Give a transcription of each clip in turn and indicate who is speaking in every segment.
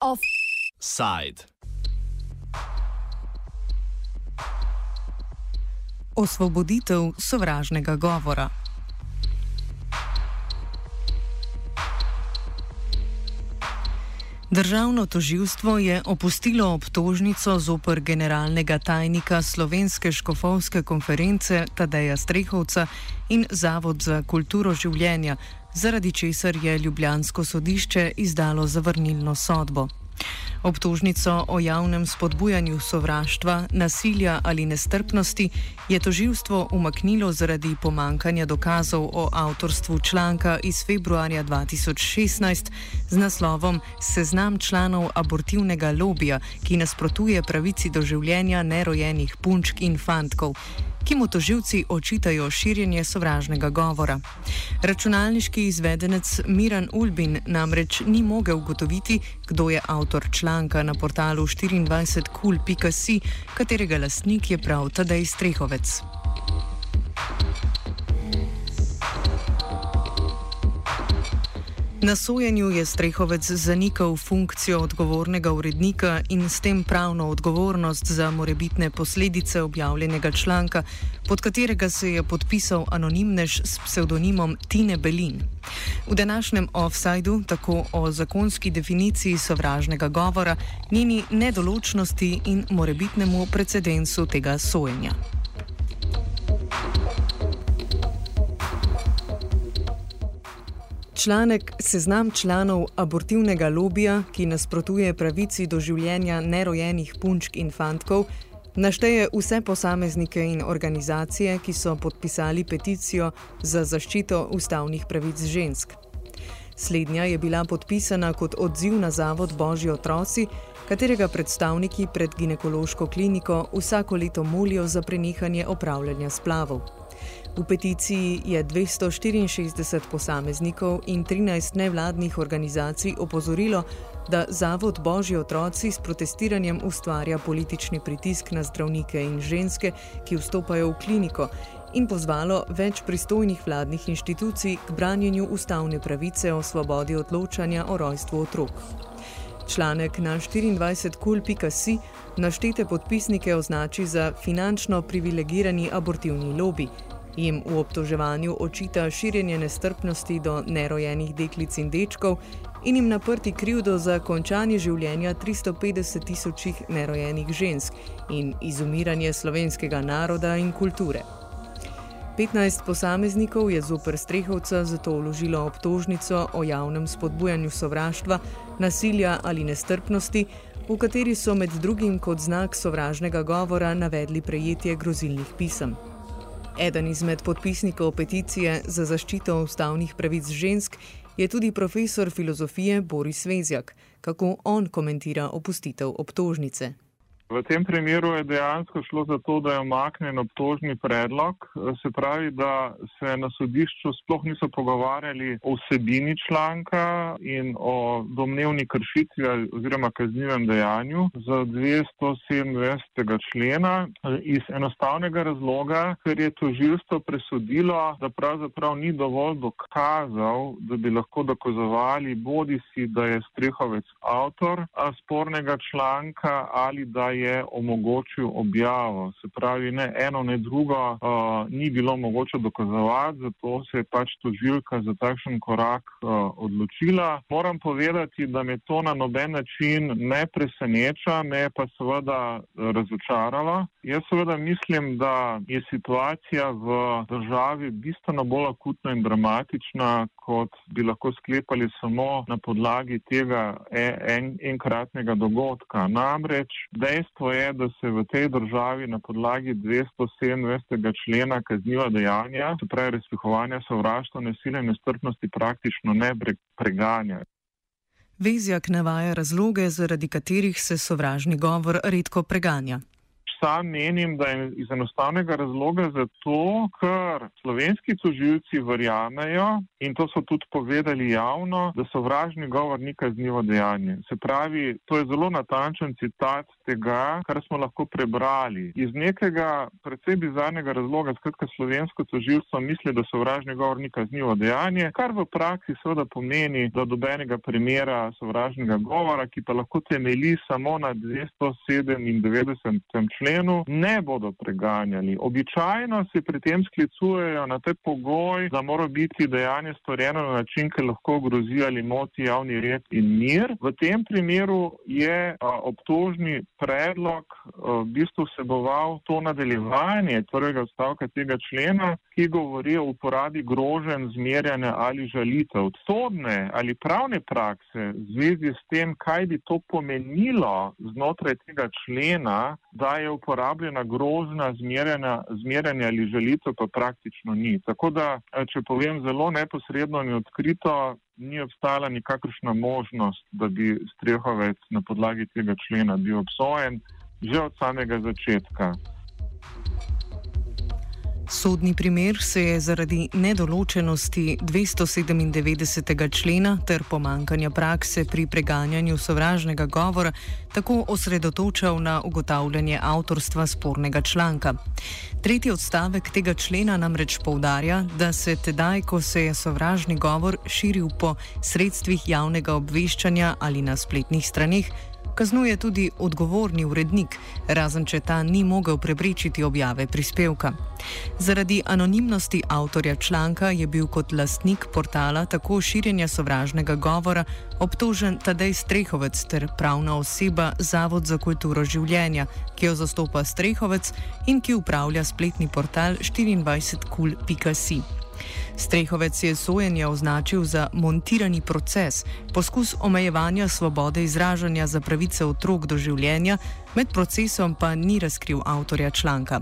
Speaker 1: Offside.
Speaker 2: Osvoboditev sovražnega govora. Državno toživstvo je opustilo obtožnico zoper generalnega tajnika Slovenske škofovske konference Tadeja Strehovca in Zavod za kulturo življenja, zaradi česar je Ljubljansko sodišče izdalo zavrnilno sodbo. Obtožnico o javnem spodbujanju sovraštva, nasilja ali nestrpnosti je toživstvo umaknilo zaradi pomankanja dokazov o avtorstvu članka iz februarja 2016 z naslovom Seznam članov abortivnega lobija, ki nasprotuje pravici do življenja nerojenih punčk in fantkov ki mu toživci očitajo širjenje sovražnega govora. Računalniški izvedenec Miran Ulbin namreč ni mogel ugotoviti, kdo je avtor članka na portalu 24kul.si, katerega lastnik je prav Tadej Strehovec. Na sojenju je Strehovec zanikal funkcijo odgovornega urednika in s tem pravno odgovornost za morebitne posledice objavljenega članka, pod katerega se je podpisal anonimnež s psevdonimom Tine Belin. V današnjem offsajdu tako o zakonski definiciji sovražnega govora, njeni nedoločnosti in morebitnemu precedensu tega sojenja. Članek seznam članov abortivnega lobija, ki nasprotuje pravici do življenja nerojenih punčk in fantkov, našteje vse posameznike in organizacije, ki so podpisali peticijo za zaščito ustavnih pravic žensk. Slednja je bila podpisana kot odziv na Zavod Božji otroci, katerega predstavniki pred ginekološko kliniko vsako leto molijo za prenehanje opravljanja splavov. V peticiji je 264 posameznikov in 13 nevladnih organizacij opozorilo, da Zavod Božji otroci s protestiranjem ustvarja politični pritisk na zdravnike in ženske, ki vstopajo v kliniko, in pozvalo več pristojnih vladnih inštitucij k branjenju ustavne pravice o svobodi odločanja o rojstvu otrok. Članek na 24kul.si naštete podpisnike označi za finančno privilegirani abortivni lobby jim v obtoževanju očita širjenje nestrpnosti do nerojenih deklic in dečkov in jim naprti krivdo za končanje življenja 350 tisočih nerojenih žensk in izumiranje slovenskega naroda in kulture. 15 posameznikov je zoper strehovca zato vložilo obtožnico o javnem spodbujanju sovraštva, nasilja ali nestrpnosti, v kateri so med drugim kot znak sovražnega govora navedli prejetje grozilnih pisem. Eden izmed podpisnikov peticije za zaščito ustavnih pravic žensk je tudi profesor filozofije Boris Vezjak. Kako on komentira opustitev obtožnice?
Speaker 3: V tem primeru je dejansko šlo za to, da je omaknen obtožni predlog, se pravi, da se na sodišču sploh niso pogovarjali o vsebini članka in o domnevni kršitvi oziroma kaznivem dejanju z 227. člena iz enostavnega razloga, ker je tožilstvo presodilo, da pravzaprav ni dovolj dokazal, da bi lahko dokazovali bodi si, da je Strehovec avtor spornega članka ali da je omogočil objavo. Se pravi, ne eno, ne drugo uh, ni bilo mogoče dokazovati, zato se je pač tožilka za takšen korak uh, odločila. Moram povedati, da me to na noben način ne preseneča, me pa seveda razočarala. Jaz seveda mislim, da je situacija v državi bistveno bolj akutna in dramatična, kot bi lahko sklepali samo na podlagi tega e, en, enkratnega dogodka. Namreč dejstvo, je, da se v tej državi na podlagi 227. člena kazniva dejanja, se pravi razpihovanja sovraštva, nasilja in nestrpnosti, praktično ne preganja.
Speaker 2: Vezjak navaja razloge, zaradi katerih se sovražni govor redko preganja.
Speaker 3: Sam menim, da je iz enostavnega razloga zato, ker slovenski tožilci verjamejo in to so tudi povedali javno, da sovražni govor ni kaznivo dejanje. Se pravi, to je zelo natančen citat tega, kar smo lahko prebrali. Iz nekega predvsej bizarnega razloga, skratka slovensko tožilstvo misli, da sovražni govor ni kaznivo dejanje, kar v praksi seveda pomeni, da dobenega primera sovražnega govora, ki pa lahko temeli samo na 297. členu, ne bodo preganjali. Običajno se pri tem sklicujejo na te pogoj, da mora biti dejanje storjeno na način, ki lahko grozi ali moti javni red in mir. V tem primeru je a, obtožni predlog a, v bistvu vseboval to nadaljevanje prvega odstavka tega člena, ki govori o uporabi grožen, zmerjanja ali žalitev. Sodne ali pravne prakse v zvezi s tem, kaj bi to pomenilo znotraj tega člena, da je uporabljena grožna, zmerjanja, zmerjanja ali žalitev, pa praktično ni. Tako da, če povem zelo neposredno in odkrito, ni obstala nikakršna možnost, da bi strehovec na podlagi tega člena bil obsojen že od samega začetka.
Speaker 2: Sodni primer se je zaradi nedoločenosti 297. člena ter pomankanja prakse pri preganjanju sovražnega govora tako osredotočal na ugotavljanje avtorstva spornega članka. Tretji odstavek tega člena namreč povdarja, da se tedaj, ko se je sovražni govor širil po sredstvih javnega obveščanja ali na spletnih straneh, kaznuje tudi odgovorni urednik, razen če ta ni mogel preprečiti objave prispevka. Zaradi anonimnosti avtorja članka je bil kot lastnik portala tako širjenja sovražnega govora obtožen Tadej Strehovec ter pravna oseba Zavod za kulturo življenja, ki jo zastopa Strehovec in ki upravlja spletni portal 24kul.si. Strehovec je sojenje označil za montirani proces, poskus omejevanja svobode izražanja za pravice otrok do življenja, med procesom pa ni razkril avtorja članka.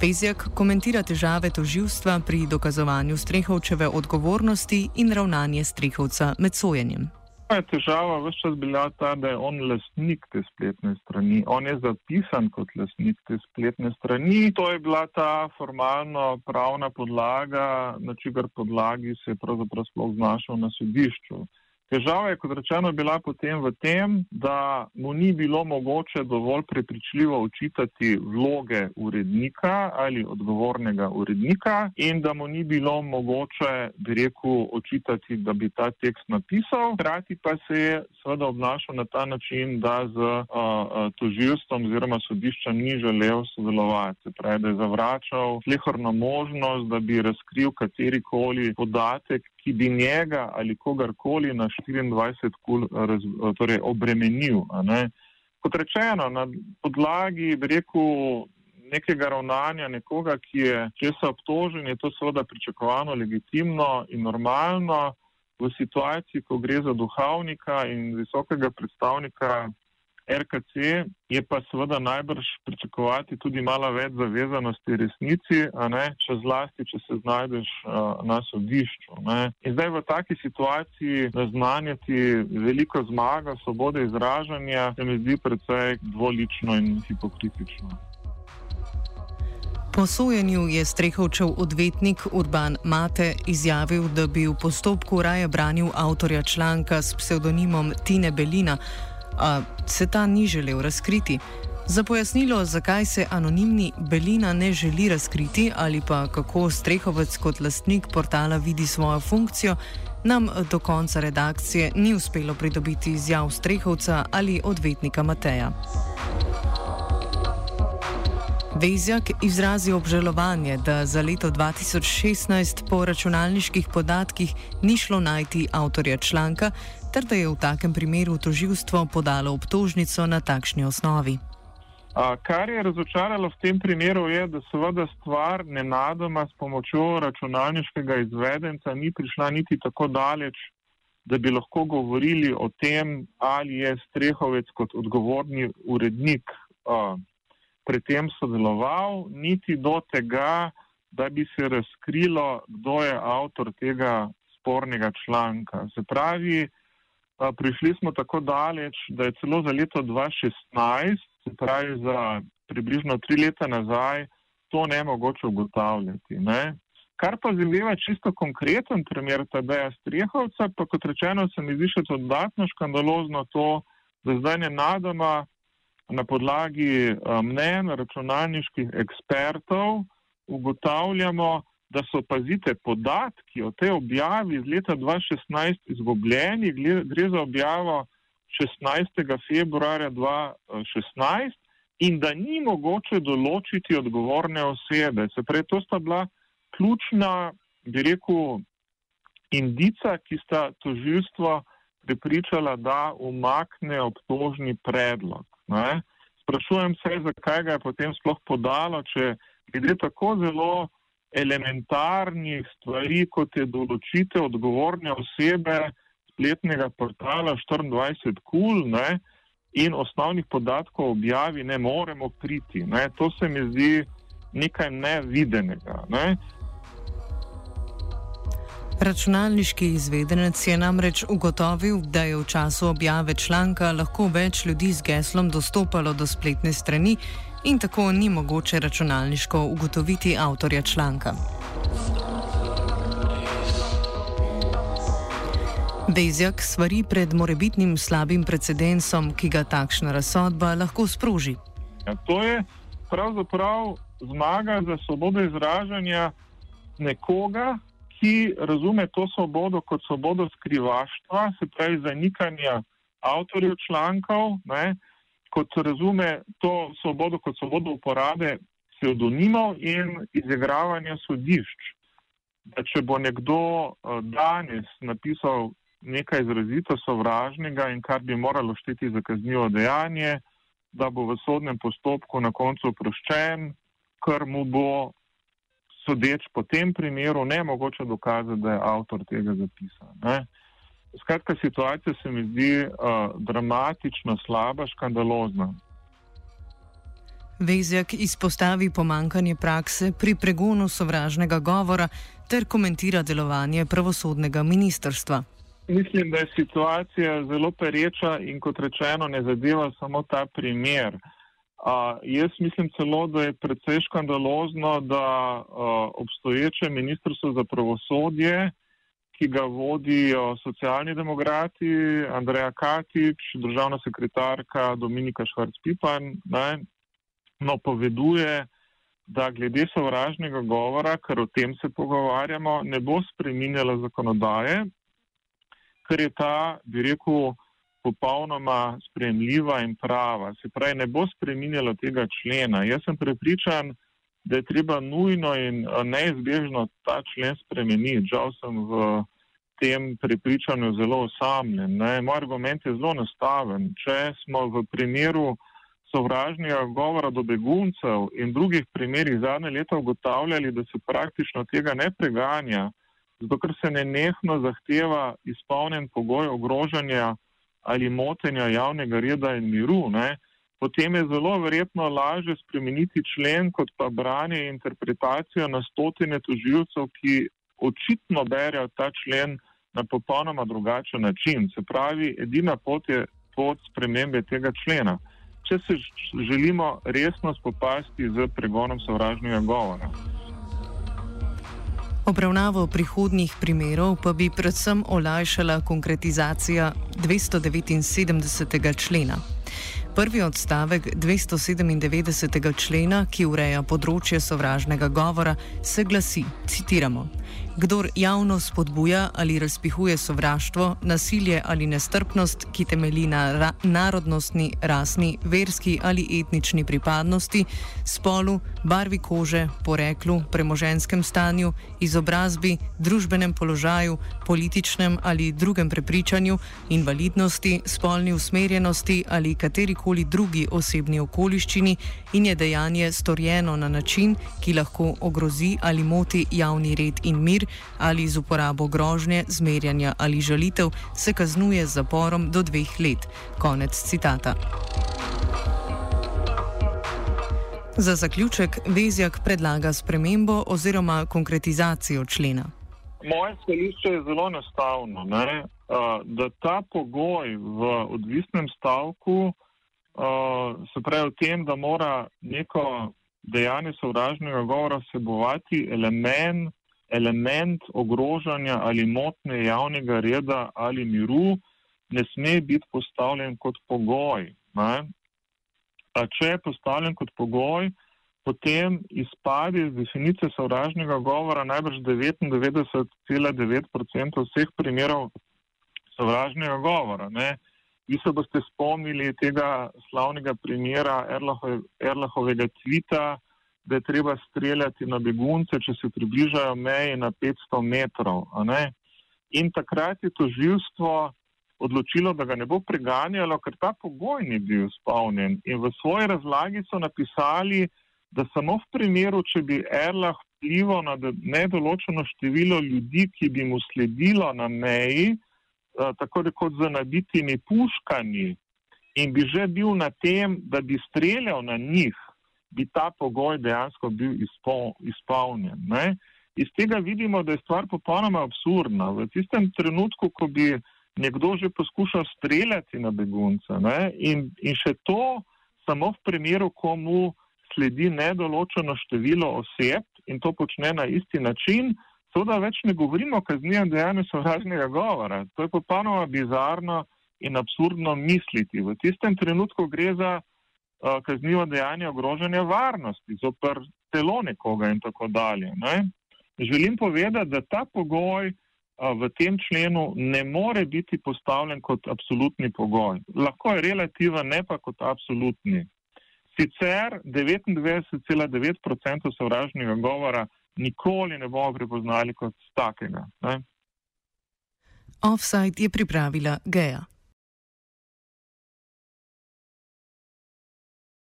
Speaker 2: Pezjak komentira težave toživstva pri dokazovanju Strehovčeve odgovornosti in ravnanje Strehovca med sojenjem
Speaker 3: je težava vse čas bila ta, da je on lastnik te spletne strani. On je zapisan kot lastnik te spletne strani. To je bila ta formalno pravna podlaga, na čigar podlagi se je pravzaprav sploh znašel na sodišču. Težava je, kot rečeno, bila potem v tem, da mu ni bilo mogoče dovolj prepričljivo očitati vloge urednika ali odgovornega urednika in da mu ni bilo mogoče, bi rekel, očitati, da bi ta tekst napisal. Hkrati pa se je seveda obnašal na ta način, da z uh, toživstvom oziroma sodiščem ni želel sodelovati. Pravi, da je zavračal slehorno možnost, da bi razkril katerikoli podatek, ki bi njega ali kogarkoli na 24 kul raz, torej obremenil. Kot rečeno, na podlagi rekel, nekega ravnanja nekoga, ki je česa obtožen, je to seveda pričakovano, legitimno in normalno v situaciji, ko gre za duhovnika in visokega predstavnika RKC je pa seveda najbrž pričakovati tudi malo več zavezanosti resnici, ne, če zlasti, če se znajdeš uh, na sodišču. Ne. In zdaj v taki situaciji naznanjati veliko zmaga, svobode izražanja, se mi zdi precej dvolično in hipokritično.
Speaker 2: Po sojenju je Strehovčev odvetnik Urban Mate izjavil, da bi v postopku raje branil avtorja članka s psevdonimom Tine Belina a se ta ni želel razkriti. Za pojasnilo, zakaj se anonimni Belina ne želi razkriti ali pa kako Strehovec kot lastnik portala vidi svojo funkcijo, nam do konca redakcije ni uspelo pridobiti izjav Strehovca ali odvetnika Mateja. Vezjak izrazi obžalovanje, da za leto 2016 po računalniških podatkih ni šlo najti avtorja članka, ter da je v takem primeru toživstvo podalo obtožnico na takšni osnovi.
Speaker 3: A, kar je razočaralo v tem primeru, je, da seveda stvar nenadoma s pomočjo računalniškega izvedenca ni prišla niti tako daleč, da bi lahko govorili o tem, ali je Strehovec kot odgovorni urednik a, pri tem sodeloval, niti do tega, da bi se razkrilo, kdo je avtor tega spornega članka. Se pravi, prišli smo tako daleč, da je celo za leto 2016, se pravi za približno tri leta nazaj, to ne mogoče ugotavljati. Ne? Kar pa zadeva čisto konkreten primer Tadeja Strehovca, pa kot rečeno, se mi zdi še dodatno škandalozno to, da zdaj ne nadama na podlagi mnen računalniških ekspertov ugotavljamo, da so, pazite, podatki o tej objavi iz leta 2016 izgubljeni, gre za objavo 16. februarja 2016 in da ni mogoče določiti odgovorne osebe. Se pravi, to sta bila ključna, bi rekel, indica, ki sta tožilstvo pripričala, da umakne obtožni predlog. Ne? Sprašujem se, zakaj ga je potem sploh podalo, če glede tako zelo elementarnih stvari, kot je določitev odgovorne osebe spletnega portala 24 kul ne? in osnovnih podatkov objavi ne moremo priti. Ne? To se mi zdi nekaj nevidenega. Ne?
Speaker 2: Računalniški izvedenec je namreč ugotovil, da je v času objave članka lahko več ljudi z geslom dostopalo do spletne strani in tako ni mogoče računalniško ugotoviti avtorja članka. Bezjak svari pred morebitnim slabim precedensom, ki ga takšna razsodba lahko sproži.
Speaker 3: Ja, to je pravzaprav zmaga za svobodo izražanja nekoga, ki razume to svobodo kot svobodo skrivaštva, se pravi zanikanja avtorjev člankov, ne, kot razume to svobodo kot svobodo uporabe pseudonimov in izigravanja sodišč. Da če bo nekdo eh, danes napisal nekaj izrazito sovražnega in kar bi moralo šteti za kaznivo dejanje, da bo v sodnem postopku na koncu oproščen, ker mu bo sodeč po tem primeru, ne mogoče dokazati, da je avtor tega zapisa. Ne. Skratka, situacija se mi zdi uh, dramatično slaba, škandalozna.
Speaker 2: Vezjak izpostavi pomankanje prakse pri pregonu sovražnega govora ter komentira delovanje pravosodnega ministrstva.
Speaker 3: Mislim, da je situacija zelo pereča in kot rečeno ne zadeva samo ta primer. Uh, Uh, jaz mislim celo, da je precej škandalozno, da uh, obstoječe ministrstvo za pravosodje, ki ga vodijo socialni demokrati, Andreja Katič, državna sekretarka Dominika Švarc-Pipan, no, poveduje, da glede sovražnega govora, ker o tem se pogovarjamo, ne bo spreminjala zakonodaje, ker je ta, bi rekel, popolnoma spremljiva in prava. Se pravi, ne bo spreminjalo tega člena. Jaz sem prepričan, da je treba nujno in neizbežno ta člen spremeniti. Žal sem v tem prepričanju zelo osamljen. Ne. Moj argument je zelo nastaven. Če smo v primeru sovražnega govora do beguncev in drugih primerih zadnje leta ugotavljali, da se praktično tega ne preganja, zato ker se nenehno zahteva izpolnjen pogoj ogrožanja ali motenja javnega reda in miru, ne, potem je zelo verjetno lažje spremeniti člen, kot pa branje in interpretacijo na stotine toživcev, ki očitno berejo ta člen na popolnoma drugačen način. Se pravi, edina pot je pot spremembe tega člena. Če se želimo resno spopasti z pregonom sovražnega govora.
Speaker 2: Obravnavo prihodnjih primerov pa bi predvsem olajšala konkretizacija 279. člena. Prvi odstavek 297. člena, ki ureja področje sovražnega govora, se glasi: citiramo. Kdor javno spodbuja ali razpihuje sovraštvo, nasilje ali nestrpnost, ki temelji na ra narodnostni, rasni, verski ali etnični pripadnosti, spolu, barvi kože, poreklu, premoženskem stanju, izobrazbi, družbenem položaju, političnem ali drugem prepričanju, invalidnosti, spolni usmerjenosti ali katerikoli drugi osebni okoliščini in je dejanje storjeno na način, ki lahko ogrozi ali moti javni red in mir ali z uporabo grožnje, zmerjanja ali žalitev, se kaznuje z zaporom do dveh let. Konec citata. Za zaključek Vezjak predlaga spremembo oziroma konkretizacijo člena.
Speaker 3: Moje stališče je zelo enostavno, da ta pogoj v odvisnem stavku uh, se pravi o tem, da mora neko dejanje sovražnega govora vsebovati element, element ogrožanja ali motne javnega reda ali miru, ne sme biti postavljen kot pogoj. Ne? A če je postavljen kot pogoj, potem izpade iz definicije sovražnega govora najbrž 99,9% vseh primerov sovražnega govora. Ne? Vi se boste spomnili tega slavnega primera Erlahovega tvita, da je treba streljati na begunce, če se približajo meji na 500 metrov. In takrat je to živstvo odločilo, da ga ne bo preganjalo, ker ta pogoj ni bil izpolnjen. In v svoji razlagi so napisali, da samo v primeru, če bi Erlah vplival na nedoločeno število ljudi, ki bi mu sledilo na meji, tako rekoč z nabitimi puškami in bi že bil na tem, da bi streljal na njih, bi ta pogoj dejansko bil izpol, izpolnjen. Ne? Iz tega vidimo, da je stvar popolnoma absurdna. V tistem trenutku, ko bi nekdo že poskušal streljati na begunce in, in še to samo v primeru, ko mu sledi nedoločeno število oseb in to počne na isti način, To, da več ne govorimo o kaznivem dejanju sovražnega govora, to je popolnoma bizarno in absurdno misliti. V tistem trenutku gre za uh, kaznivo dejanje ogrožanja varnosti, zopr telo nekoga in tako dalje. Ne? Želim povedati, da ta pogoj uh, v tem členu ne more biti postavljen kot absolutni pogoj. Lahko je relativen, ne pa kot absolutni. Sicer 99,9% sovražnega govora nikoli ne bomo prepoznali kot takega. Ne?
Speaker 2: Offside je pripravila Geja.